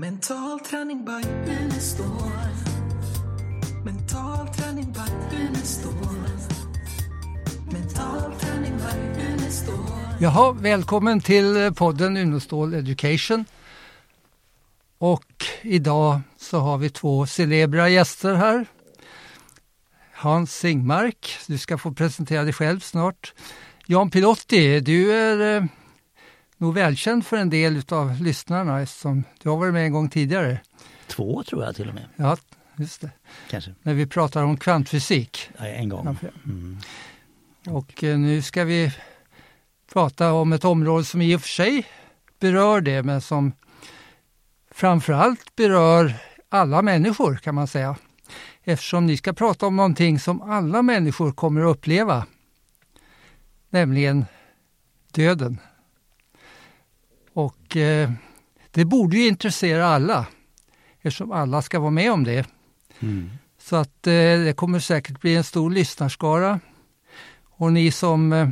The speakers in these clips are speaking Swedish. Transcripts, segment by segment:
Mental träning by Unestål. Mental träning by Unestål. Mental träning by Unestål. Jaha, välkommen till podden Unestål Education. Och idag så har vi två celebra gäster här. Hans Singmark, du ska få presentera dig själv snart. Jan Pilotti, du är eh, nog välkänd för en del av lyssnarna eftersom du har varit med en gång tidigare. Två tror jag till och med. Ja, just det. Kanske. När vi pratar om kvantfysik. Ja, en gång. Mm. Och eh, nu ska vi prata om ett område som i och för sig berör det, men som framförallt berör alla människor kan man säga. Eftersom ni ska prata om någonting som alla människor kommer att uppleva. Nämligen döden. Och eh, det borde ju intressera alla eftersom alla ska vara med om det. Mm. Så att eh, det kommer säkert bli en stor lyssnarskara. Och ni som eh,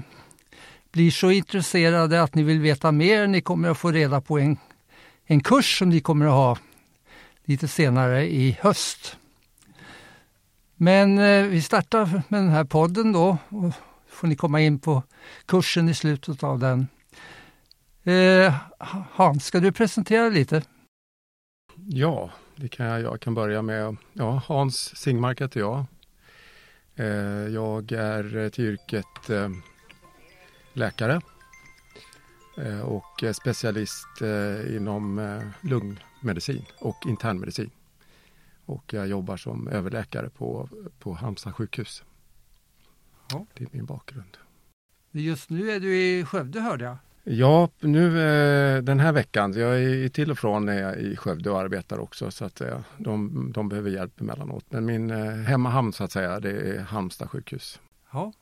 blir så intresserade att ni vill veta mer, ni kommer att få reda på en, en kurs som ni kommer att ha lite senare i höst. Men eh, vi startar med den här podden då och får ni komma in på kursen i slutet av den. Eh, Hans, ska du presentera lite? Ja, det kan jag. Jag kan börja med ja, Hans Singmark heter jag. Eh, jag är till yrket eh, läkare eh, och specialist eh, inom eh, lungmedicin och internmedicin. Och jag jobbar som överläkare på, på Halmstad sjukhus. Ja. Det är min bakgrund. Just nu är du i Skövde hörde jag. Ja, nu eh, den här veckan, jag är till och från är jag i Skövde och arbetar också så att eh, de, de behöver hjälp emellanåt. Men min eh, hemmahamn så att säga, det är Halmstad sjukhus. Ja.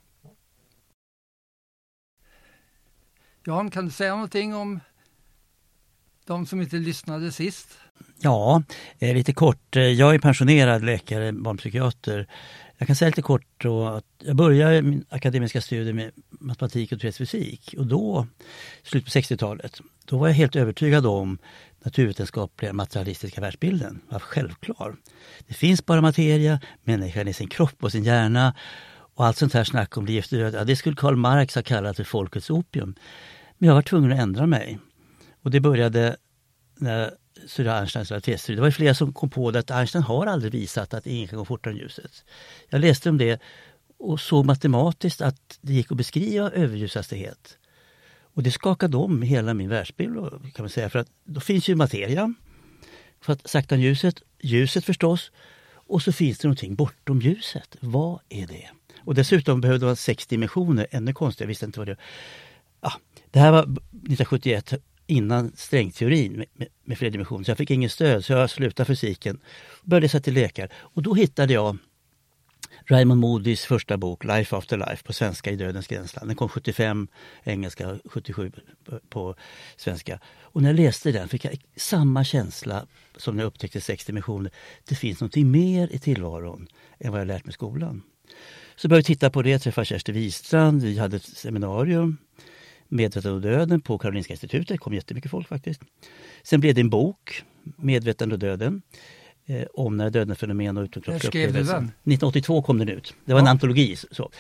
Jan, kan du säga någonting om de som inte lyssnade sist? Ja, eh, lite kort. Eh, Jag är pensionerad läkare, barnpsykiater. Jag kan säga lite kort då att jag började min akademiska studier med matematik och teoretisk fysik och då, slutet på 60-talet, då var jag helt övertygad om naturvetenskapliga materialistiska världsbilden. var självklar. Det finns bara materia, människan i sin kropp och sin hjärna och allt sånt här snack om liv efter död, ja, det skulle Karl Marx ha kallat för folkets opium. Men jag var tvungen att ändra mig. Och det började när Sir Einsteins relativitetsteori. Det var flera som kom på det att Einstein har aldrig visat att ingen kan gå fortare än ljuset. Jag läste om det och såg matematiskt att det gick att beskriva överljushastighet. Och det skakade om hela min världsbild kan man säga. För att då finns ju materia, för att sakta ljuset, ljuset förstås, och så finns det någonting bortom ljuset. Vad är det? Och dessutom behövde man sex dimensioner, ännu konstigare, jag visste inte vad det var. Ja, det här var 1971 innan strängteorin med, med, med fler dimensioner. Så jag fick ingen stöd så jag slutade fysiken och började läsa till läkare. Och då hittade jag Raymond Moody's första bok Life After Life på svenska i Dödens gränsland. Den kom 75, engelska 77 på svenska. Och när jag läste den fick jag samma känsla som när jag upptäckte sex dimensioner. Det finns någonting mer i tillvaron än vad jag lärt mig i skolan. Så började jag titta på det, träffade Kerstin Wistrand, vi hade ett seminarium Medvetande och döden på Karolinska institutet. Det kom jättemycket folk faktiskt. Sen blev det en bok, Medvetande och döden. Eh, om när döden fenomen och utomkroppsliga upplevelser. 1982 kom den ut. Det var ja. en antologi. Så.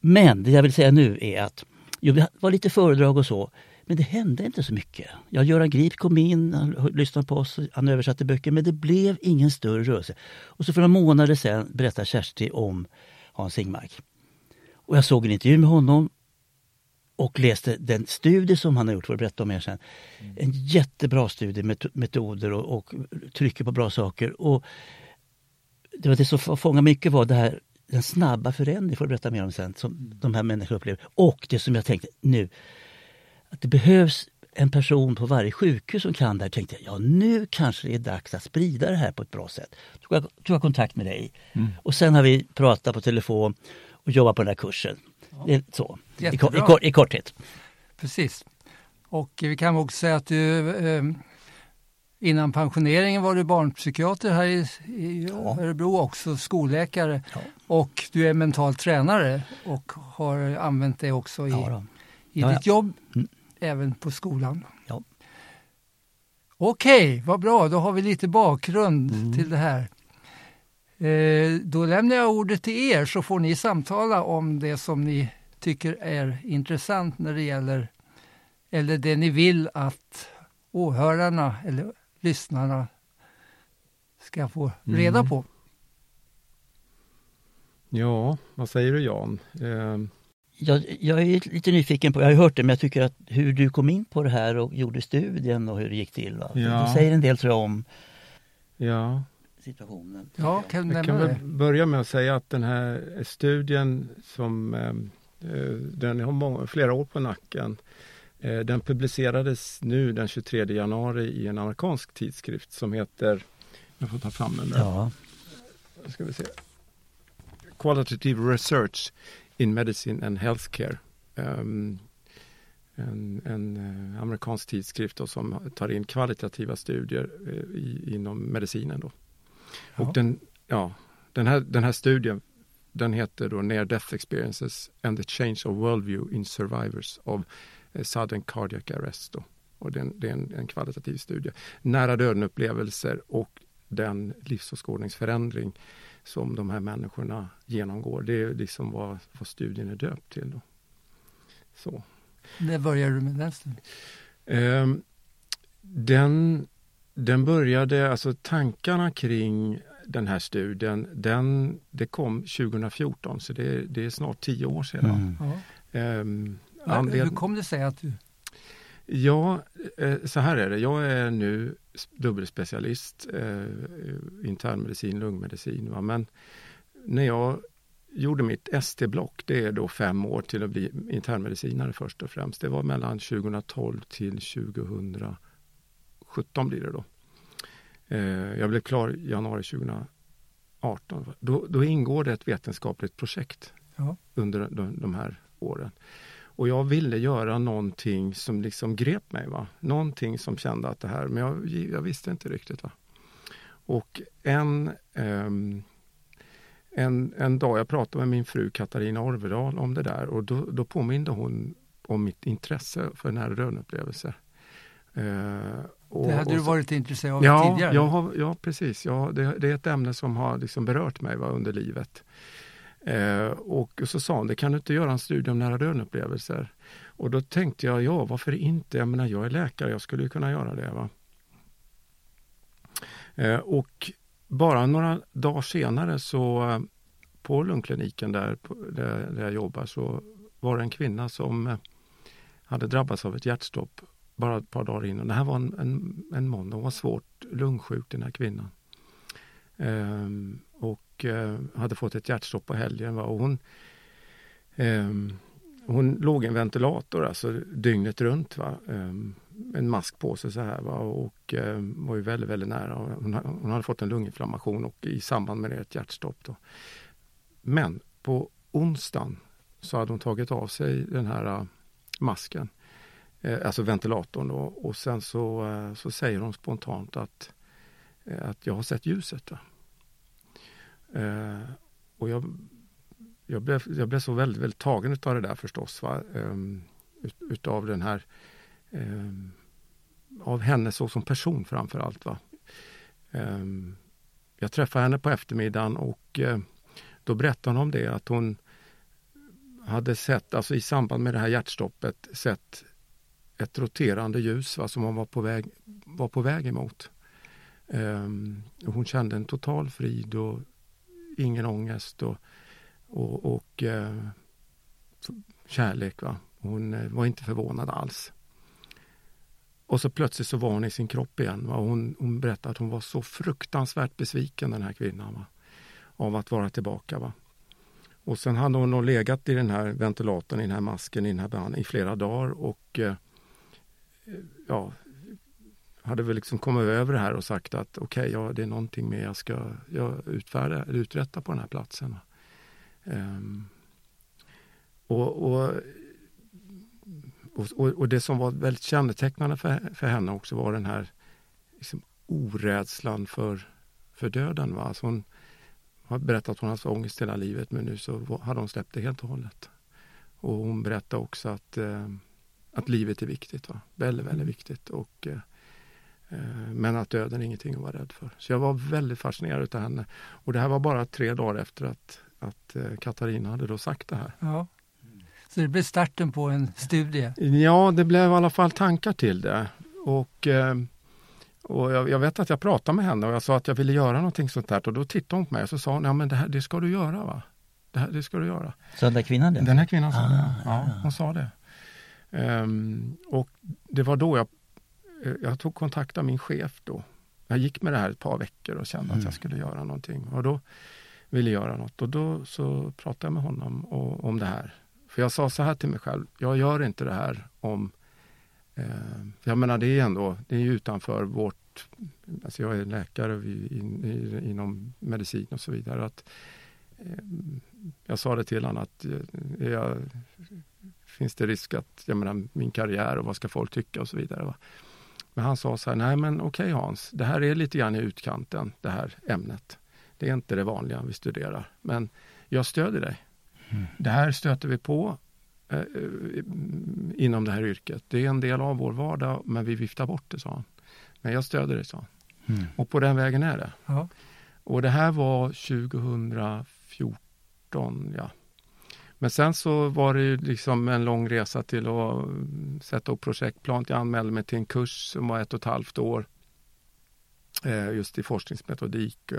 Men det jag vill säga nu är att jo, det var lite föredrag och så. Men det hände inte så mycket. Ja, Göran Grip kom in, han lyssnade på oss, han översatte böcker men det blev ingen större rörelse. Och så för några månader sedan berättade Kersti om Hans Singmark. Och jag såg en intervju med honom och läste den studie som han har gjort, för att berätta om er sen. Mm. En jättebra studie med metoder och, och trycker på bra saker. Och det var det som fångade mycket var det här, den snabba förändringen, får jag berätta mer om sen, som de här människorna upplever. Och det som jag tänkte nu, att det behövs en person på varje sjukhus som kan det här. tänkte jag, ja nu kanske det är dags att sprida det här på ett bra sätt. Tog jag, tog jag kontakt med dig. Mm. Och sen har vi pratat på telefon och jobbat på den här kursen. Är så, i, i, kort, i, korthet. Precis. Och vi kan också säga att du eh, innan pensioneringen var du barnpsykiater här i, i ja. Örebro, också skolläkare. Ja. Och du är mental tränare och har använt det också i, ja, i ditt jobb, mm. även på skolan. Okej, vad bra. Då har vi lite bakgrund Mm. till det här. Eh, då lämnar jag ordet till er så får ni samtala om det som ni tycker är intressant när det gäller eller det ni vill att åhörarna eller lyssnarna ska få reda Mm. på. Ja, vad säger du Jan? Eh, Jag, jag är lite nyfiken på, jag har ju hört det, men jag tycker att hur du kom in på det här och gjorde studien och hur det gick till. Va? Ja. Det säger en del tror jag om ja, situationen. Ja, kan jag nämna kan väl börja med att säga att den här studien som eh, eh, den har många, flera år på nacken. Eh, Den publicerades nu den 23 januari i en amerikansk tidskrift som heter, jag får ta fram den där. Ja, ska vi se. Qualitative Research in Medicine and Healthcare. Um, en en eh, amerikansk tidskrift då, som tar in kvalitativa studier i, inom medicinen. Då. Ja. Och den, ja, den, här, den här studien den heter då Near Death Experiences and the Change of Worldview in Survivors of eh, Sudden Cardiac Arrest. Då. Och det är, en, det är en, en kvalitativ studie. Nära döden-upplevelser och den livsåskådningsförändring som de här människorna genomgår. Det är liksom vad, vad studien är döpt till. Då. Så. När börjar du med den studien? Ehm, den, den började, alltså tankarna kring den här studien, den, det kom 2014 så det, det är snart tio år sedan. mm. Ehm, anled- Hur kom det sig att du... Ja, eh, så här är det. Jag är nu dubbelspecialist, eh, internmedicin, lungmedicin. Va? Men när jag gjorde mitt ST-block, det är då fem år till att bli internmedicinare först och främst. Det var mellan 2012 till 2017 blir det då. Eh, jag blev klar i januari 2018. va. Då, då ingår det ett vetenskapligt projekt Ja. under de, de här åren. Och jag ville göra någonting som liksom grep mig. Va? Någonting som kände att det här, men jag, jag visste inte riktigt. Va? Och en, ehm, en, en dag jag pratade med min fru Katarina Orvedal om det där och då, då påminde hon om mitt intresse för nära döden-upplevelser. Eh, och- Det hade du varit intresserad av Ja, tidigare? jag har, ja precis. Ja, det, det är ett ämne som har liksom berört mig va, under livet. Eh, och så sa hon, det kan du inte göra en studie om nära döden-upplevelser? Och då tänkte jag, ja varför inte? Jag menar, jag är läkare, jag skulle kunna göra det. Va? Eh, och bara några dagar senare så eh, på lungkliniken där, där jag jobbar så var det en kvinna som eh, hade drabbats av ett hjärtstopp bara ett par dagar innan. Det här var en, en, en måndag, hon var svårt lungsjuk den här kvinnan. Ehm, och eh, hade fått ett hjärtstopp på helgen. Va? Och hon, ehm, hon låg i en ventilator alltså dygnet runt. Va? Ehm, en mask på sig så här va? och ehm, var ju väldigt, väldigt nära. Hon, hon hade fått en lunginflammation och i samband med det ett hjärtstopp. Då. Men på onsdagen så hade hon tagit av sig den här eh, masken Eh, alltså ventilatorn då. och sen så, eh, så säger hon spontant att, eh, att jag har sett ljuset. Va? Eh, och jag, jag, blev, jag blev så väldigt, väldigt tagen utav det där förstås. Va? Ehm, ut, utav den här eh, av henne så som person framför allt. Va? Eh, jag träffade henne på eftermiddagen och eh, då berättade hon om det att hon hade sett, alltså i samband med det här hjärtstoppet, sett ett roterande ljus va, som hon var på väg, var på väg emot. Ehm, och hon kände en total frid och ingen ångest och, och, och eh, kärlek. Va? Hon eh, var inte förvånad alls. Och så plötsligt så var hon i sin kropp igen. Va? Hon, hon berättade att hon var så fruktansvärt besviken den här kvinnan. Va? Av att vara tillbaka. Va? Och sen hade hon nog legat i den här ventilatorn, i den här masken, i den här behandlingen i flera dagar och eh, ja, hade väl liksom kommit över det här och sagt att okej, okay, ja, det är någonting mer jag ska jag utfärda, eller uträtta på den här platsen. Um, och, och, och, och, det som var väldigt kännetecknande för, för henne också var den här liksom, orädslan för, för döden. Va? Alltså hon har berättat att hon har haft ångest hela livet men nu så hade hon släppt det helt och hållet. Och hon berättade också att, eh, att livet är viktigt. Va? Väldigt, väldigt viktigt. Och, Eh, men att döden är ingenting att vara rädd för. Så jag var väldigt fascinerad av henne. Och det här var bara tre dagar efter att, att eh, Katarina hade då sagt det här. Ja. Så det blev starten på en studie? Ja, det blev i alla fall tankar till det. Och, eh, och jag, jag, vet att jag pratade med henne och jag sa att jag ville göra någonting sånt där. Och då tittade hon på mig och så sa hon, ja men det här det ska du göra va? Det, här, det ska du göra. Så den där kvinnan det? Den här kvinnan sa ah, det. Ja, hon sa det. Um, och det var då jag, jag tog kontakt med min chef då. Jag gick med det här ett par veckor och kände mm. att jag skulle göra någonting. Och då ville jag göra något. Och då så pratade jag med honom och, om det här. För jag sa så här till mig själv, jag gör inte det här om... Eh, jag menar det är ändå, det är utanför vårt... Alltså jag är läkare in, in, inom medicin och så vidare. Att, eh, jag sa det till honom att eh, jag, finns det risk att, jag menar min karriär och vad ska folk tycka och så vidare. Va? Men han sa så här, nej men okej okay, Hans, det här är lite grann i utkanten, det här ämnet. Det är inte det vanliga vi studerar, men jag stödjer dig. Mm. Det här stöter vi på eh, eh, inom det här yrket. Det är en del av vår vardag, men vi viftar bort det, sa han. Men jag stöder dig, sa han. Mm. Och på den vägen är det. Ja. Och det här var 2014, ja. Men sen så var det ju liksom en lång resa till att sätta upp projektplan. Jag anmälde mig till en kurs som var ett och ett halvt år eh, just i forskningsmetodik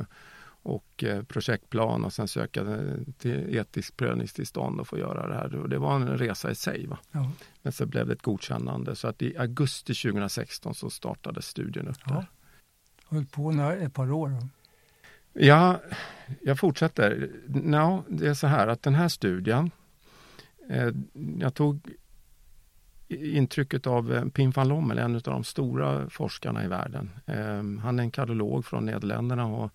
och eh, projektplan och sen söka till etisk prövningstillstånd och få göra det här. Och det var en resa i sig. Va? Ja. Men så blev det ett godkännande så att i augusti 2016 så startade studien upp ja. där. Höll på några, ett par år? Ja, jag fortsätter. No, det är så här att den här studien, eh, jag tog intrycket av eh, Pim van Lommel, en av de stora forskarna i världen. Eh, han är en kardiolog från Nederländerna och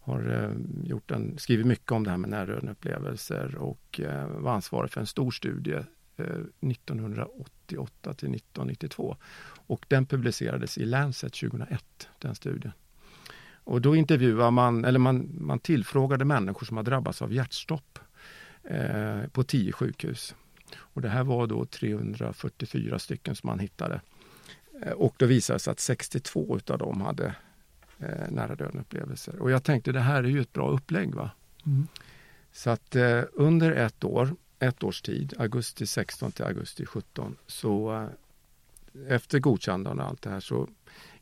har eh, gjort en, skrivit mycket om det här med närrönupplevelser och eh, var ansvarig för en stor studie eh, 1988 till 1992. Och den publicerades i Lancet 2001, den studien. Och då intervjuar man, eller man, man tillfrågade människor som har drabbats av hjärtstopp eh, på tio sjukhus. Och det här var då 344 stycken som man hittade. Eh, och då visade det sig att 62 utav dem hade eh, nära döden upplevelser. Och jag tänkte det här är ju ett bra upplägg. va? Mm. Så att eh, under ett år, ett års tid, augusti 16 till augusti 17, så eh, efter godkännande och allt det här så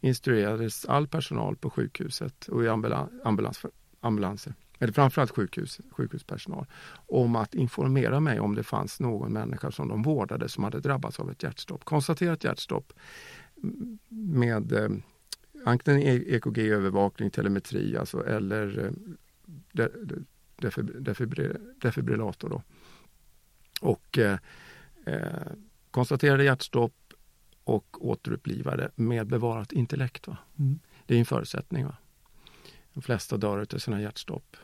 instruerades all personal på sjukhuset och i ambulans, ambulans, ambulanser, eller framförallt sjukhus, sjukhuspersonal, om att informera mig om det fanns någon människa som de vårdade som hade drabbats av ett hjärtstopp. Konstaterat hjärtstopp med eh, antingen e-, EKG-övervakning, telemetri alltså, eller eh, de, defibrillator. Då. Och eh, eh, konstaterade hjärtstopp och återupplivade med bevarat intellekt. Va? Mm. Det är en förutsättning. Va? De flesta dör av sina hjärtstopp.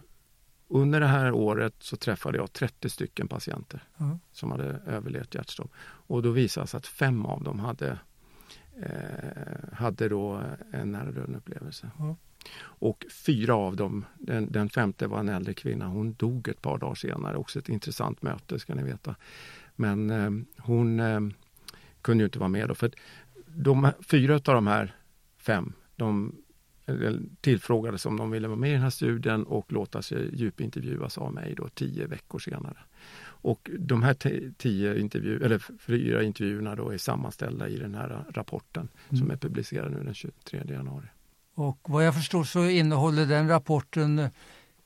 Under det här året så träffade jag 30 stycken patienter mm. som hade överlevt hjärtstopp. Och då visade det sig att fem av dem hade, eh, hade då en nära döden upplevelse. Mm. Och fyra av dem, den, den, femte var en äldre kvinna, hon dog ett par dagar senare. Också ett intressant möte ska ni veta. Men eh, hon eh, kunde ju inte vara med då. För de, fyra av de här fem, de tillfrågades om de ville vara med i den här studien och låta sig djupintervjuas av mig då tio veckor senare. Och de här tio intervju eller fyra intervjuerna då är sammanställda i den här rapporten mm. som är publicerad nu den 23 januari. Och vad jag förstår så innehåller den rapporten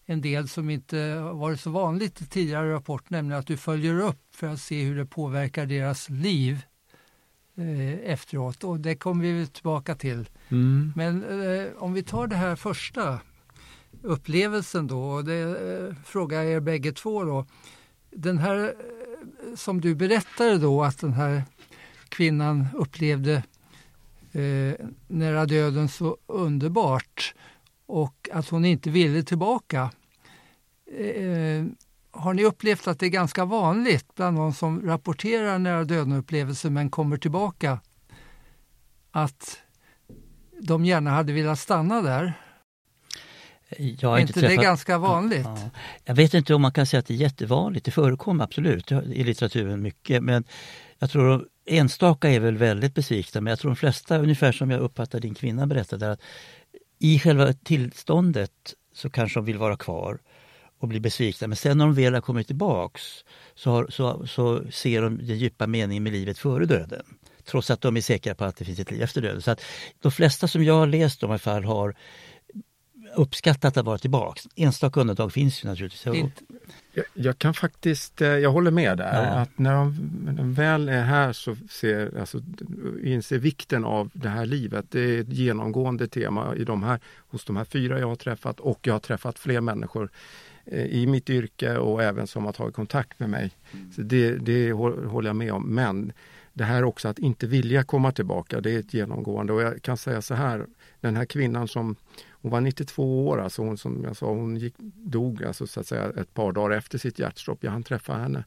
en del som inte varit så vanligt i tidigare rapport, nämligen att du följer upp för att se hur det påverkar deras liv efteråt och det kommer vi tillbaka till. Mm. Men eh, om vi tar det här första upplevelsen då, och det eh, frågar jag er bägge två då. Den här eh, som du berättade då att den här kvinnan upplevde eh, nära döden så underbart och att hon inte ville tillbaka. Eh, har ni upplevt att det är ganska vanligt bland de som rapporterar nära döden-upplevelser men kommer tillbaka att de gärna hade velat stanna där? Jag har är inte, träffat... det ganska vanligt? Ja, Jag vet inte om man kan säga att det är jättevanligt. Det förekommer absolut i litteraturen mycket. Men jag tror enstaka är väl väldigt besvikna men jag tror de flesta, ungefär som jag uppfattar din kvinna berättade, att i själva tillståndet så kanske de vill vara kvar och bli besvikna. Men sen när de väl har kommit tillbaks så, har, så, så ser de den djupa meningen med livet före döden. Trots att de är säkra på att det finns ett liv efter döden. Så att de flesta som jag har läst om i fall har uppskattat att vara tillbaks. Enstaka undantag finns ju naturligtvis. Jag, jag kan faktiskt, eh, jag håller med där. Ja. Att när de, när de väl är här så ser, alltså, inser vikten av det här livet. Det är ett genomgående tema i de här, hos de här fyra jag har träffat och jag har träffat fler människor Eh, i mitt yrke och även som har tagit kontakt med mig. Så det, det håller jag med om. Men det här också att inte vilja komma tillbaka, det är ett genomgående. Och jag kan säga så här, den här kvinnan som hon var 92 år, alltså hon som jag sa, hon gick, dog alltså så att säga ett par dagar efter sitt hjärtstopp. Jag hann träffa henne.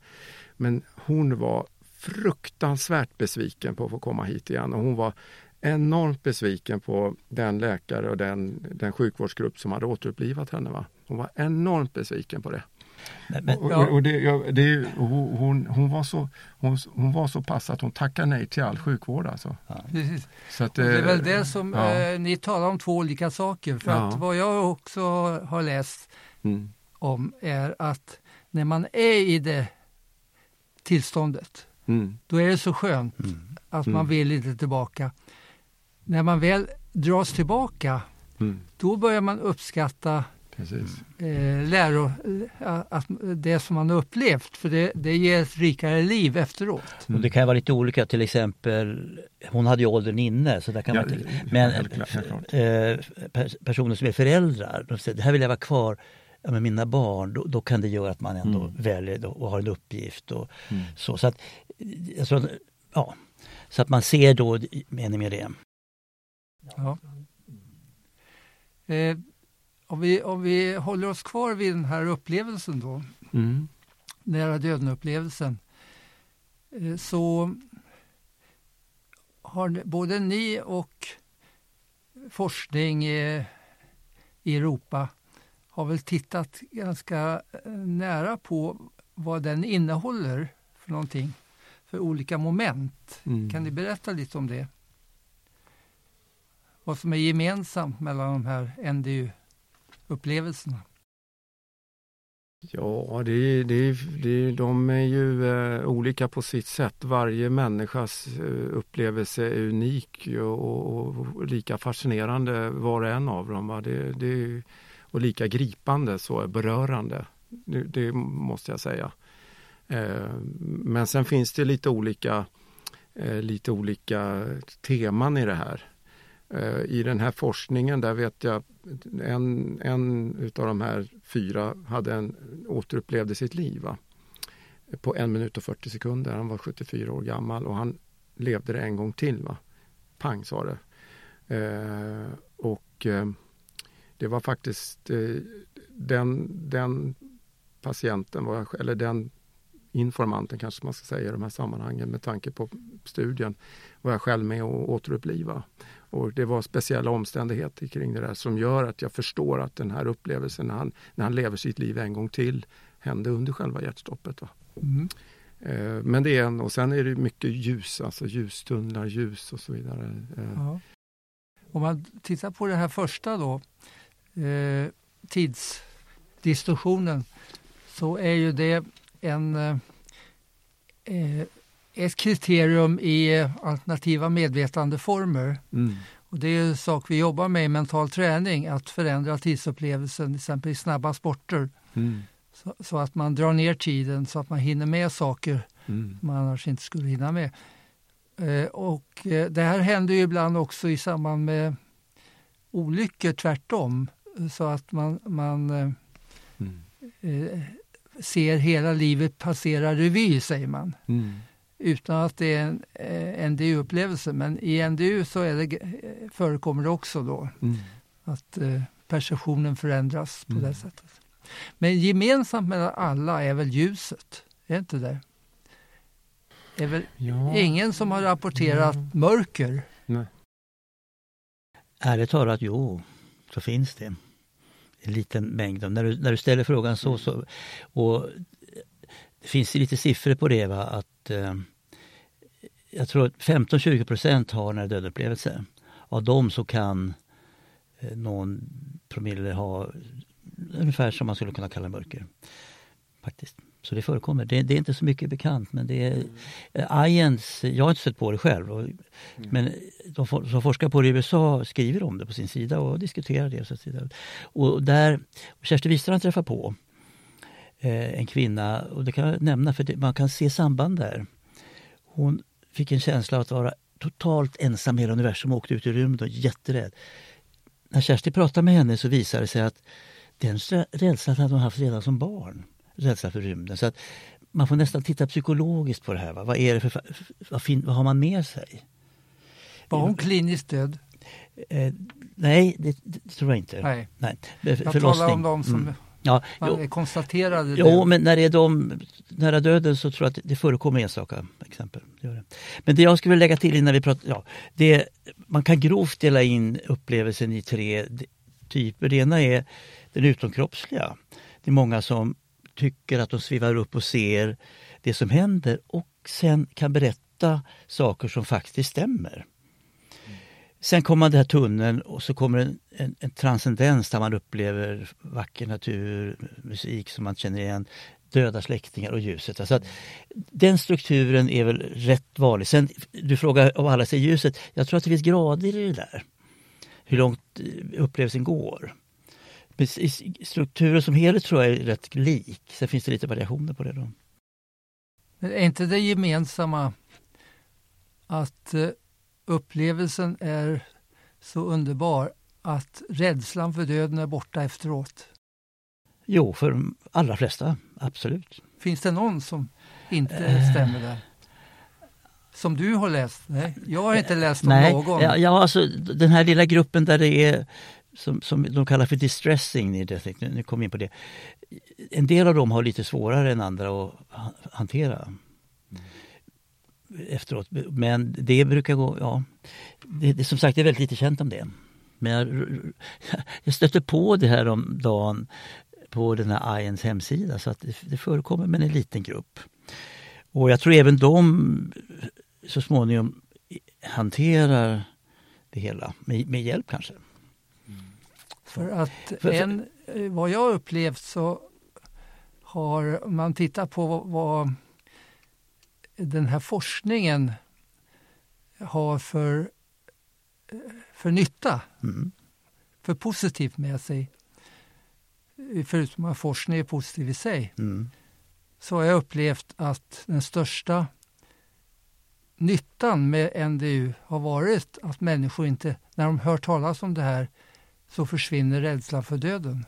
Men hon var fruktansvärt besviken på att få komma hit igen och hon var enormt besviken på den läkare och den, den sjukvårdsgrupp som hade återupplivat henne. Va? Hon var enormt besviken på det. Men, men, Och, Ja. och, och det, ja, det, och hon, hon, var så, hon, hon var så pass att hon tackade nej till all sjukvård. Alltså. Precis. Så att, det är väl eh, det som ja. eh, ni talar om två olika saker. För Ja. att vad jag också har läst Mm, om är att när man är i det tillståndet, mm, då är det så skönt mm. att Mm. man vill inte tillbaka. När man väl dras tillbaka, mm, då börjar man uppskatta precis. eh, läro, eh, att det som man har upplevt, för det, det ger ett rikare liv efteråt. Och det kan vara lite olika, till exempel hon hade ju åldern inne. Så där kan Ja, man inte, men eh, pers- personer som är föräldrar, de säger det här vill jag vara kvar ja, med mina barn. Då, då kan det göra att man ändå Mm. väljer och har en uppgift. Och, Mm. så, så, att, jag tror att- ja, så att man ser då meningen med det. Ja. Eh, om, vi, om vi håller oss kvar vid den här upplevelsen då, Mm, nära döden-upplevelsen, eh, så har både ni och forskning i Europa har väl tittat ganska eh, nära på vad den innehåller för någonting, för olika moment. mm. Kan ni berätta lite om det? Vad som är gemensamt mellan de här upplevelserna? Ja, det, det, det, de är ju eh, olika på sitt sätt. Varje människas eh, upplevelse är unik och, och, och lika fascinerande var och en av dem. Va? Det, det, och lika gripande, så berörande. Det, det måste jag säga. Eh, men sen finns det lite olika, eh, lite olika teman i det här. Eh, I den här forskningen där vet jag en, en utav de här fyra hade en, återupplevde sitt liv va? på en minut och 40 sekunder. Han var 74 år gammal och han levde det en gång till. Va? Pang sa det. Eh, och eh, det var faktiskt eh, den, den patienten, var eller den informanten kanske man ska säga i de här sammanhangen med tanke på studien, var jag själv med och återuppliva. Och det var speciella omständigheter kring det där som gör att jag förstår att den här upplevelsen när han, när han lever sitt liv en gång till hände under själva hjärtstoppet. Mm. Eh, men det är en, och sen är det mycket ljus, alltså ljustunnlar, ljus och så vidare. Eh, Ja. Om man tittar på det här första då, eh, tidsdistorsionen, så är ju det en, eh, eh, ett kriterium i eh, alternativa medvetandeformer. mm, Och det är en sak vi jobbar med i mental träning, att förändra tidsupplevelsen, till exempel i snabba sporter, mm, så, så att man drar ner tiden så att man hinner med saker mm, man annars inte skulle hinna med. Eh, och eh, det här händer ju ibland också i samband med olyckor tvärtom. Så att man, man eh, mm, eh, ser hela livet passera revy, säger man. Mm, Utan att det är en eh, NDU-upplevelse. Men i NDU så är det, eh, förekommer det också då mm. att eh, perceptionen förändras på Mm. det sättet. Men gemensamt mellan alla är väl ljuset, är det inte det? är väl Ja. ingen som har rapporterat Mm. mörker. Ärligt talat, jo, så finns det. En liten mängd. När du, när du ställer frågan så, så och det finns lite siffror på det va att eh, jag tror att 15-20 procent har nära döden-upplevelse. Av dem så kan eh, någon promille ha ungefär som man skulle kunna kalla mörker. Faktiskt. Så det förekommer. Det, det är inte så mycket bekant men det är mm. IANS, jag har inte sett på det själv. Och, mm. Men de som forskar på det i USA skriver om det på sin sida och diskuterar det. Så och där, Kerstin Wistrand träffar på eh, en kvinna och det kan jag nämna för man kan se samband där. Hon fick en känsla av att vara totalt ensam i hela universum och åkte ut i rymden och jätterädd. När Kerstin pratade med henne så visade det sig att den rädslan hade hon haft redan som barn. Rädsla för rymden. Så att man får nästan titta psykologiskt på det här. Va? Vad, är det för, vad, fin, vad har man med sig? Var hon kliniskt död? Eh, nej, det, det, tror jag inte. Nej. nej. Jag talar om de som mm. Ja, man jo, konstaterade det. Jo, men när det är de nära döden så tror jag att det förekommer enstaka exempel. Det det. Men det jag skulle vilja lägga till innan vi pratar, ja, det, man kan grovt dela in upplevelsen i tre typer. Det ena är den utomkroppsliga. Det är många som tycker att de svivar upp och ser det som händer och sen kan berätta saker som faktiskt stämmer. Sen kommer den här tunneln och så kommer en, en, en, transcendens där man upplever vacker natur, musik som man känner igen, döda släktingar och ljuset. Alltså att den strukturen är väl rätt vanlig. Sen, du frågar om alla ser ljuset. Jag tror att det finns grader i det där. Hur långt eh, upplevelsen går. Men strukturen som helhet tror jag är rätt lik. Sen finns det lite variationer på det. Då. Men är inte det gemensamma att eh, upplevelsen är så underbar att rädslan för döden är borta efteråt? Jo, för de allra flesta, absolut. Finns det någon som inte stämmer där? Som du har läst? Nej, jag har inte läst om Nej, någon. Ja, ja, alltså den här lilla gruppen där det är som, som de kallar för distressing nu, nu kom jag in på det. En del av dem har lite svårare än andra att hantera efteråt. Men det brukar gå, ja. Det, det, som sagt, det är väldigt lite känt om det. Men jag, jag stötte på det här om dagen på den här IANs hemsida så att det, det förekommer med en liten grupp. Och jag tror även de så småningom hanterar det hela med, med hjälp kanske. För att en, vad jag upplevt så har man tittat på vad den här forskningen har för, för nytta, mm. för positivt med sig. Förutom att forskning är positiv i sig, mm. så har jag upplevt att den största nyttan med NDU har varit att människor inte, när de hör talas om det här, så försvinner rädslan för döden.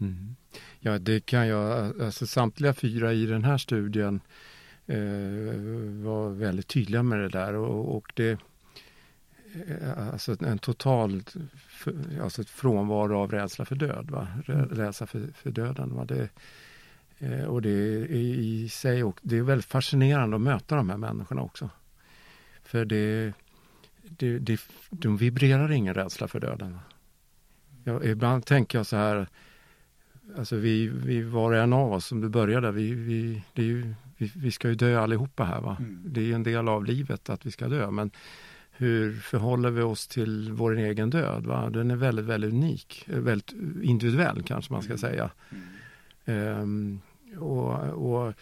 Mm. Ja, det kan jag, alltså samtliga fyra i den här studien var väldigt tydliga med det där och, och det eh, Alltså en total alltså frånvaro av rädsla för död, va? Mm. rädsla för, för döden. Va? Det, eh, och det är i sig och det är väldigt fascinerande att möta de här människorna också. För det, det, det, de vibrerar ingen rädsla för döden. Va? Ja, ibland tänker jag så här, alltså vi, vi var och en av oss som du började, vi, vi, det är ju, vi, vi ska ju dö allihopa här. Va? Mm. Det är en del av livet att vi ska dö. Men hur förhåller vi oss till vår egen död? Va? Den är väldigt, väldigt unik, väldigt individuell kanske man ska mm. säga. Um, och, och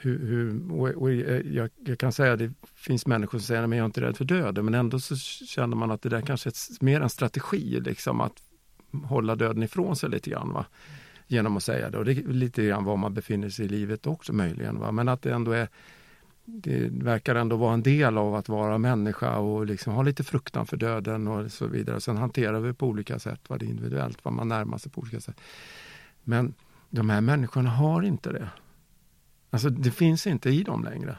hur, hur, och, och jag, jag, kan säga att det finns människor som säger att jag är inte rädd för döden men ändå så känner man att det där kanske är mer en strategi liksom att hålla döden ifrån sig lite grann. Va? Genom att säga det och det är lite grann var man befinner sig i livet också möjligen. Va? Men att det ändå är det verkar ändå vara en del av att vara människa och liksom ha lite fruktan för döden och så vidare. Sen hanterar vi på olika sätt, vad det är individuellt, vad man närmar sig på olika sätt. Men de här människorna har inte det. Alltså det finns inte i dem längre.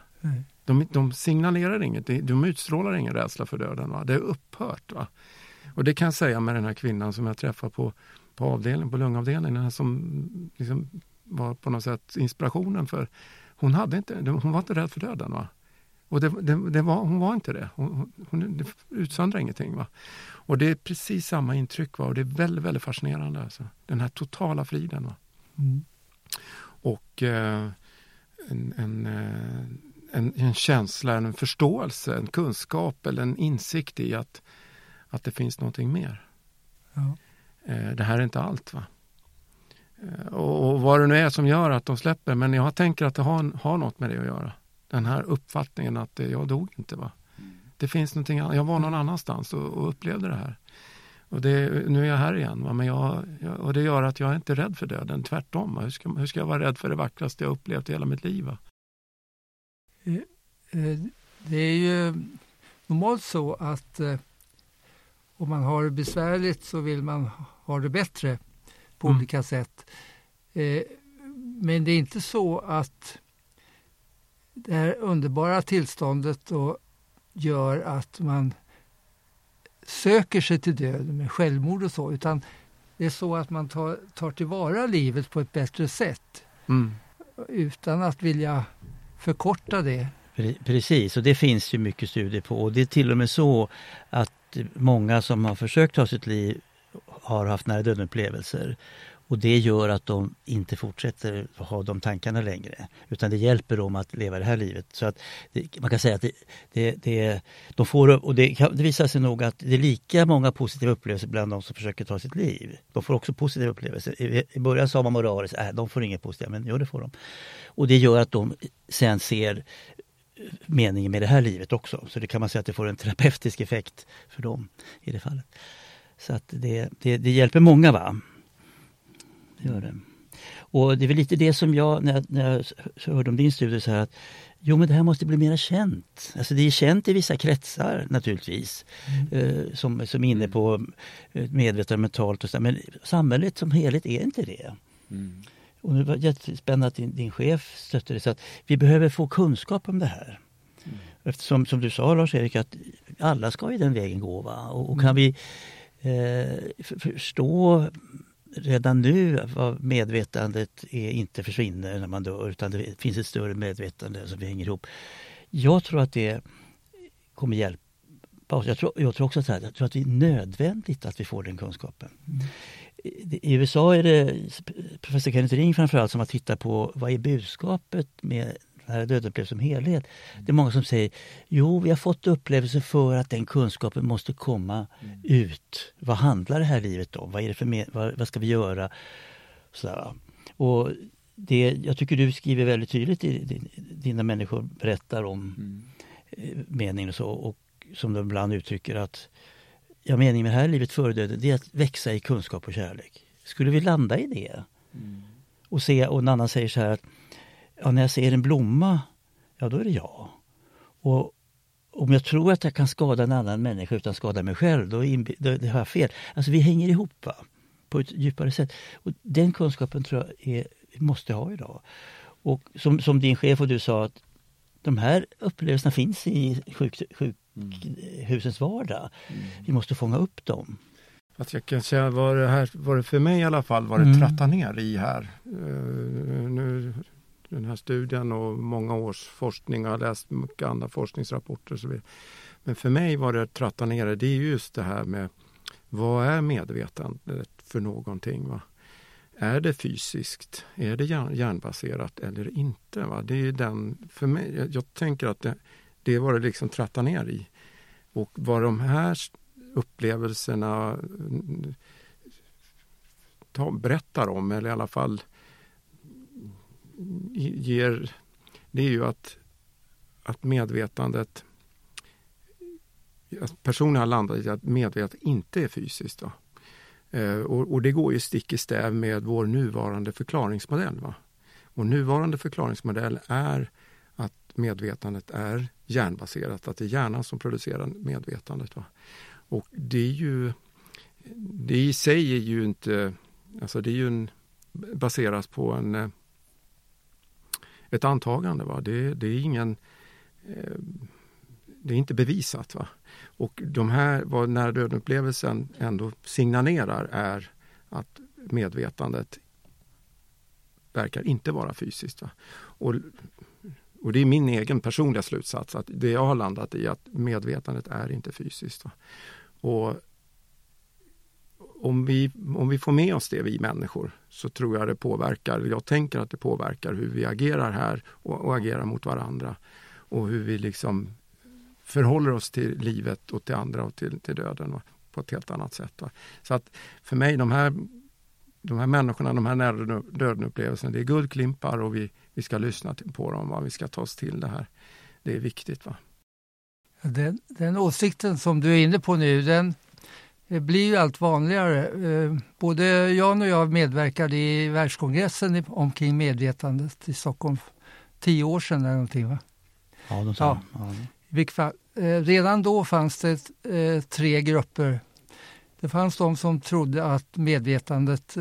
De, de signalerar inget, de utstrålar ingen rädsla för döden. Va? Det är upphört. Va? Och det kan jag säga med den här kvinnan som jag träffade på, på avdelningen, på lungavdelningen, som liksom var på något sätt inspirationen för hon, hade inte, hon var inte rädd för döden. Va? Och det, det, det var, hon var inte det. Hon, hon det utsöndrar ingenting. Va? Och det är precis samma intryck. Va? Och det är väldigt, väldigt fascinerande. Alltså. Den här totala friden. Va? Mm. Och eh, en, en, eh, en, en känsla, en förståelse, en kunskap eller en insikt i att, att det finns någonting mer. Ja. Eh, det här är inte allt. va eh, och, vad det nu är som gör att de släpper, men jag tänker att det har, har något med det att göra. Den här uppfattningen att jag dog inte. va Det finns någonting annat. Jag var någon annanstans och, och upplevde det här. Och det, nu är jag här igen. Va? Men jag, jag, och det gör att jag är inte rädd för döden, tvärtom. Va? Hur, ska, hur ska jag vara rädd för det vackraste jag upplevt i hela mitt liv? Va? Eh, det är ju normalt så att eh, om man har det besvärligt så vill man ha det bättre på mm. olika sätt. Men det är inte så att det här underbara tillståndet då gör att man söker sig till döden med självmord och så, utan det är så att man tar, tar tillvara livet på ett bättre sätt. Mm. Utan att vilja förkorta det. Precis, och det finns ju mycket studier på. Och det är till och med så att många som har försökt ta sitt liv har haft nära döden-upplevelser. Och det gör att de inte fortsätter ha de tankarna längre. Utan det hjälper dem att leva det här livet. Så att det, man kan säga att det, det, det, de får, och det, det visar sig nog att det är lika många positiva upplevelser bland de som försöker ta sitt liv. De får också positiva upplevelser. I, i början sa man moraliskt, äh, de får inget positivt, men jo det får de. Och det gör att de sen ser meningen med det här livet också. Så det kan man säga att det får en terapeutisk effekt för dem i det fallet. Så att det, det, det hjälper många. va det gör det. Och det är väl lite det som jag, när jag, när jag hörde om din studie, så här att jo men det här måste bli mer känt. Alltså det är känt i vissa kretsar naturligtvis, mm. eh, som, som är inne på eh, medvetet mentalt och så, men samhället som helhet är inte det. Mm. Och det var jättespännande att din, din chef stötte det, så att vi behöver få kunskap om det här. Mm. Eftersom, som du sa Lars-Erik, att alla ska ju den vägen gå. Va? Och, och kan mm. vi eh, förstå redan nu var medvetandet är inte försvinner när man dör utan det finns ett större medvetande som vi hänger ihop. Jag tror att det kommer hjälpa oss. Jag tror, jag tror också så här, jag tror att det är nödvändigt att vi får den kunskapen. Mm. I USA är det professor Kenneth Ring framförallt som har tittat på vad är budskapet med här dödsupplevelsen som helhet. Det är många som säger jo, vi har fått upplevelser för att den kunskapen måste komma mm. ut. Vad handlar det här livet om? Vad, är det för vad, vad ska vi göra? Så och det, jag tycker du skriver väldigt tydligt i dina människor berättar om mm. Eh, meningen och så och som de ibland uttrycker att ja, meningen med det här livet före döden det är att växa i kunskap och kärlek. Skulle vi landa i det mm. och se, och en annan säger så här att ja, när jag ser en blomma, ja då är det jag. Och om jag tror att jag kan skada en annan människa utan att skada mig själv, då, då, då har jag fel. Alltså vi hänger ihop va? på ett djupare sätt. Och Den kunskapen tror jag är, vi måste ha idag. Och som, som din chef och du sa, att de här upplevelserna finns i sjuk, sjukhusens vardag. Mm. Vi måste fånga upp dem. Att jag kan säga vad det här var det för mig i alla fall, var det mm. tratta ner i här. Uh, nu den här studien och många års forskning. Jag har läst mycket andra forskningsrapporter. Så vidare. Men för mig var det att tratta ner det, det är just det här med vad är medvetandet för någonting? Va? Är det fysiskt? Är det hjärnbaserat eller inte? Va? Det är den, för mig, jag, jag tänker att det, det var det liksom tratta ner i. Och vad de här upplevelserna ta, berättar om, eller i alla fall ger, det är ju att, att medvetandet att personen har landat i att medvetandet inte är fysiskt. Va? Eh, och, och, det går ju stick i stäv med vår nuvarande förklaringsmodell. Va? Vår nuvarande förklaringsmodell är att medvetandet är hjärnbaserat, att det är hjärnan som producerar medvetandet. Va? Och det är ju, det i sig är ju inte, alltså det är ju en, baseras på en eh, ett antagande. Va? Det, det är ingen eh, det är inte bevisat. Va? Och de här, vad nära döden-upplevelsen ändå signalerar är att medvetandet verkar inte vara fysiskt. Va? Och, och det är min egen personliga slutsats att det jag har landat i att medvetandet är inte fysiskt. Va? Och om vi, om vi får med oss det, vi människor, så tror jag det påverkar, jag tänker att det påverkar hur vi agerar här och, och agerar mot varandra. och hur vi liksom förhåller oss till livet och till andra och till, till döden va? på ett helt annat sätt. Va? Så att för mig, de här, de här människorna, de här nära döden-upplevelserna, det är guldklimpar och vi, vi ska lyssna till, på dem. Va? Vi ska ta oss till det här. Det är viktigt. va den, den åsikten som du är inne på nu, den blir ju allt vanligare. Eh, både Jan och jag medverkade i världskongressen omkring medvetandet i Stockholm tio år sedan eller någonting. Va? Ja, de ja. ja. Eh, redan då fanns det eh, tre grupper. Det fanns de som trodde att medvetandet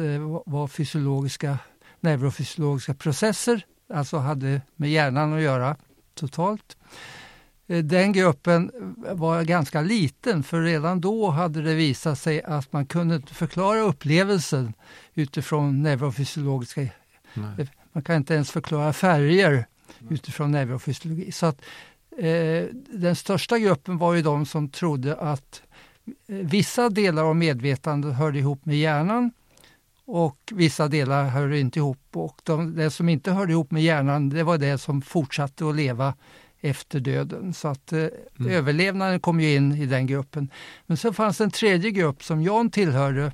var fysiologiska, neurofysiologiska processer, alltså hade med hjärnan att göra totalt. Eh, den gruppen var ganska liten för redan då hade det visat sig att man kunde förklara upplevelsen utifrån neurofysiologiska... Nej. Man kan inte ens förklara färger utifrån neurofysiologi. Så att, eh, den största gruppen var ju de som trodde att eh, vissa delar av medvetandet hörde ihop med hjärnan och vissa delar hörde inte ihop. Och de, det som inte hörde ihop med hjärnan det var det som fortsatte att leva efter döden. Så att eh, mm. överlevnaden kom ju in i den gruppen. Men så fanns en tredje grupp som Jan tillhörde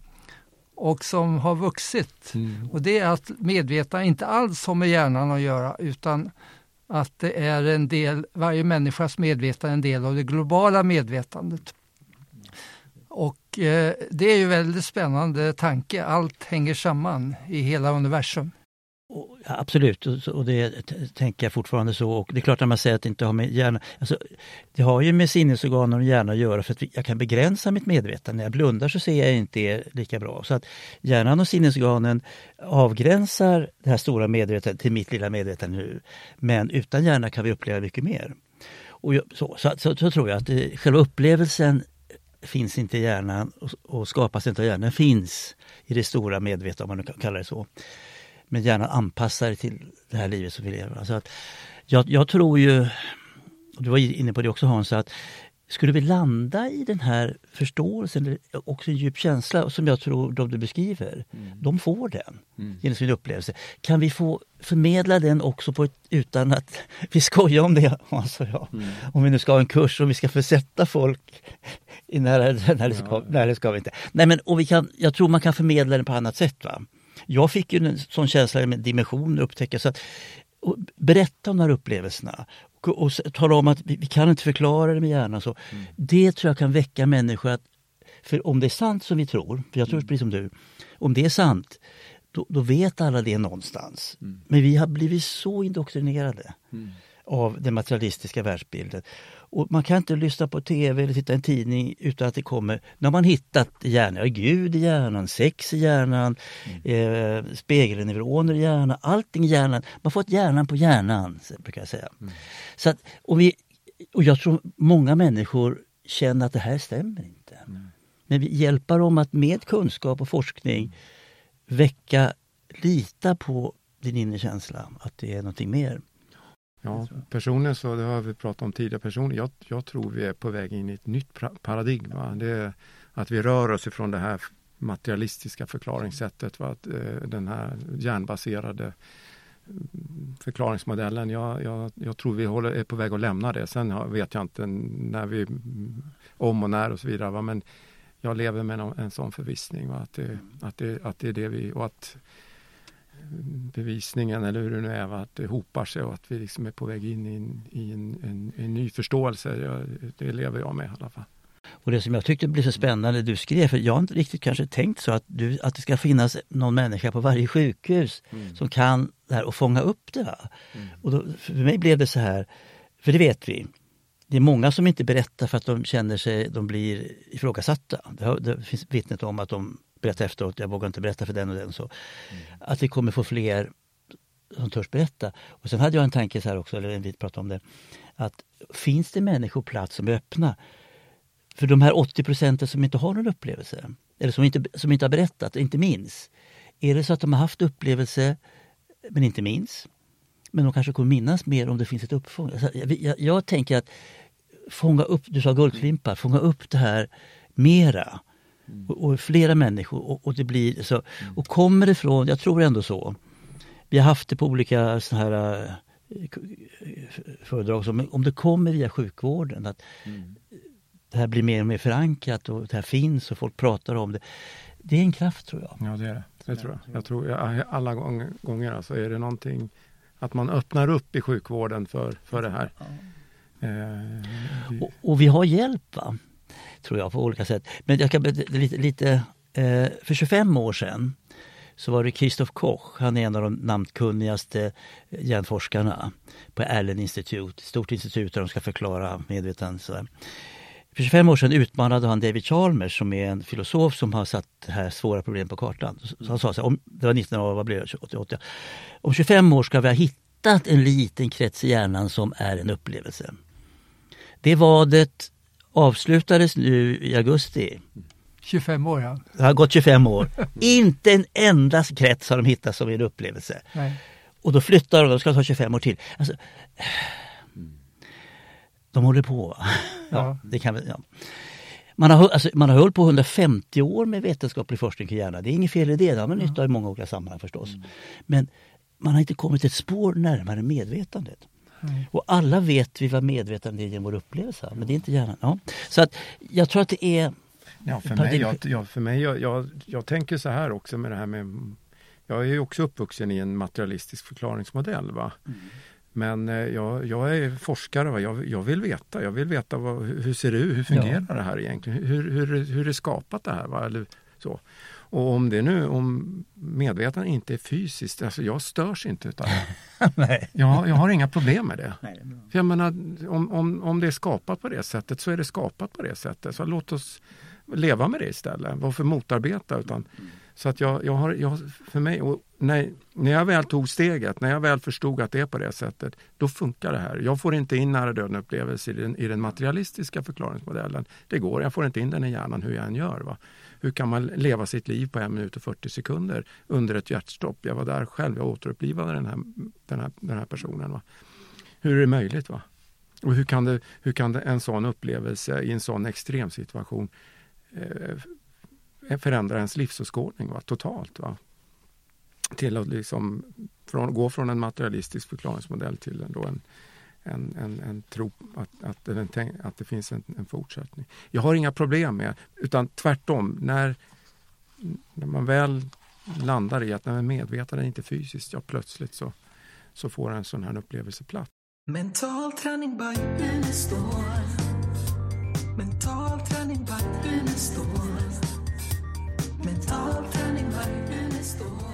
och som har vuxit. Mm. Och det är att medvetna inte alls har med hjärnan att göra utan att det är en del, varje människas medvetande en del av det globala medvetandet. Och eh, det är ju väldigt spännande tanke. Allt hänger samman i hela universum. Och, ja, absolut, och, och det tänker jag fortfarande så. Och det är klart när man säger att det inte har med hjärnan... Alltså, det har ju med sinnesorganen och hjärnan att göra för att jag kan begränsa mitt medvetande. När jag blundar så ser jag inte det lika bra. Så att hjärnan och sinnesorganen avgränsar det här stora medvetandet till mitt lilla medvetande nu. Men utan hjärna kan vi uppleva mycket mer. Och så, så, så, så tror jag att det, själva upplevelsen finns inte i hjärnan och, och skapas inte av hjärnan. Den finns i det stora medvetandet om man nu kan kalla det så men gärna anpassa det till det här livet som vi lever. Alltså att jag, jag tror ju, du var inne på det också Hans, att skulle vi landa i den här förståelsen, också en djup känsla som jag tror de du beskriver, mm. de får den mm. genom sin upplevelse. Kan vi få förmedla den också på ett, utan att vi skojar om det, Hans och jag. Mm. Om vi nu ska ha en kurs och vi ska försätta folk i nära, nära, ska, nära ska vi inte. Nej men och vi kan, jag tror man kan förmedla den på annat sätt. Va? Jag fick ju en sån känsla med dimensioner upptäcka. Så att, berätta om de här upplevelserna och, och tala om att vi, vi, kan inte förklara det med hjärnan. Så. Mm. Det tror jag kan väcka människor att, för om det är sant som vi tror, för jag tror mm. precis som du, om det är sant då, då vet alla det någonstans. Mm. Men vi har blivit så indoktrinerade mm. av den materialistiska världsbilden. Och man kan inte lyssna på tv eller titta i en tidning utan att det kommer, när man hittat hjärnan, Gud i hjärnan, sex i hjärnan, mm. eh, spegelneuroner i hjärnan, allting i hjärnan. Man får ett hjärnan på hjärnan, brukar jag säga. Mm. Så att, och, vi, och jag tror många människor känner att det här stämmer inte. Mm. Men vi hjälper dem att med kunskap och forskning väcka, lita på din inre känsla, att det är någonting mer. Ja, personligen så, det har vi pratat om tidigare, personligen, jag, jag tror vi är på väg in i ett nytt paradigm. Va? Det är att vi rör oss ifrån det här materialistiska förklaringssättet, va? Att, eh, den här hjärnbaserade mm, förklaringsmodellen. Jag, jag, jag, tror vi håller, är på väg att lämna det. Sen vet jag inte när vi, om och när och så vidare. Va? Men jag lever med en, en sån förvissning va? Att, det, att, det, att det är det vi, och att bevisningen eller hur det nu är, att det hopar sig och att vi liksom är på väg in i en, i en, en, en ny förståelse. Jag, det lever jag med i alla fall. Och det som jag tyckte blev så spännande du skrev, för jag har inte riktigt kanske tänkt så att, du, att det ska finnas någon människa på varje sjukhus mm. som kan det här och fånga upp det. Mm. Och då, för mig blev det så här, för det vet vi, det är många som inte berättar för att de känner sig, de blir ifrågasatta. Det, har, det finns vittnet om att de berätta efteråt, jag vågar inte berätta för den och den. Så. Mm. Att vi kommer få fler som törs berätta. Och sen hade jag en tanke så här också, eller vi pratade om det, att finns det människor på plats som är öppna för de här 80 procenten som inte har någon upplevelse, eller som inte, som inte har berättat, inte minns. Är det så att de har haft upplevelse men inte minns? Men de kanske kommer minnas mer om det finns ett uppfång. Alltså, jag, jag, jag, tänker att fånga upp, du sa guldklimpar, fånga upp det här mera. Mm. Och, och, flera människor och, och det blir så. Mm. Och kommer det från, jag tror ändå så. Vi har haft det på olika så här, eh, föredrag som om det kommer via sjukvården att det här blir mer och mer förankrat och det här finns och folk pratar om det. Det är en kraft tror jag. Ja, det är det. Det tror jag. Jag tror ja, alla gång- gånger alltså är det någonting att man öppnar upp i sjukvården för, för det här. Eh, vi- Och, och vi har hjälp va? Tror jag på olika sätt. Men jag kan lite, lite eh, för 25 år sedan så var det Christoph Koch, han är en av de namnkunnigaste eh, hjärnforskarna på Allen Institute, ett stort institut där de ska förklara medvetande. För 25 år sedan utmanade han David Chalmers som är en filosof som har satt det här svåra problem på kartan. Så han sa så här, om, det var 19 år, vad blev det, 88. Om 25 år ska vi ha hittat en liten krets i hjärnan som är en upplevelse. Det vadet avslutades nu i augusti. 25 år ja. Det har gått 25 år. Inte en enda krets har de hittat som en upplevelse. Nej. Och då flyttar de, de ska ta 25 år till. Alltså, de håller på. Ja, Ja. det kan ja. Man har, alltså, man har hållit på 150 år med vetenskaplig forskning kring hjärnan. Det är inget fel i det, det har man nytta av i många olika sammanhang förstås. Men man har inte kommit ett spår närmare medvetandet. Och alla vet vi vad medvetande är genom vår upplevelse, men det är inte hjärnan. Ja. Så att jag tror att det är... Ja, för mig, jag, jag, för mig jag, jag, jag tänker så här också med det här med Jag är ju också uppvuxen i en materialistisk förklaringsmodell. Va? Men eh, jag, jag är forskare, va? Jag, jag vill veta. Jag vill veta vad, hur ser det ut? Hur fungerar det här egentligen? Hur, hur, hur är skapat det här? Va? Eller så. Och om det nu, om medvetandet inte är fysiskt, alltså jag störs inte utav det. Nej. Jag, jag har inga problem med det. Nej, det. För jag menar, om, om, om det är skapat på det sättet så är det skapat på det sättet. Så låt oss leva med det istället. Varför motarbeta? Utan, så att jag, jag har, jag, för mig, och när, när jag väl tog steget, när jag väl förstod att det är på det sättet, då funkar det här. Jag får inte in nära döden upplevelser i den, i den materialistiska förklaringsmodellen. Det går, jag får inte in den i hjärnan hur jag än gör. Va? Hur kan man leva sitt liv på en minut och 40 sekunder under ett hjärtstopp? Jag var där själv, jag återupplivade den här, den här, den här personen. Va? Hur är det möjligt? va? Och hur kan, det, hur kan det, en sån upplevelse i en sån extremsituation eh, förändra ens livsåskådning va? totalt? Va? Till att liksom från, gå från en materialistisk förklaringsmodell till en, då en, en, en, en tro att, att, att det finns en, en, fortsättning. Jag har inga problem med, utan tvärtom, när, när man väl landar i att när medvetandet är inte fysiskt, ja plötsligt så, så får en sån här upplevelse plats. Mental träning by Mental träning by Mental träning by Unestål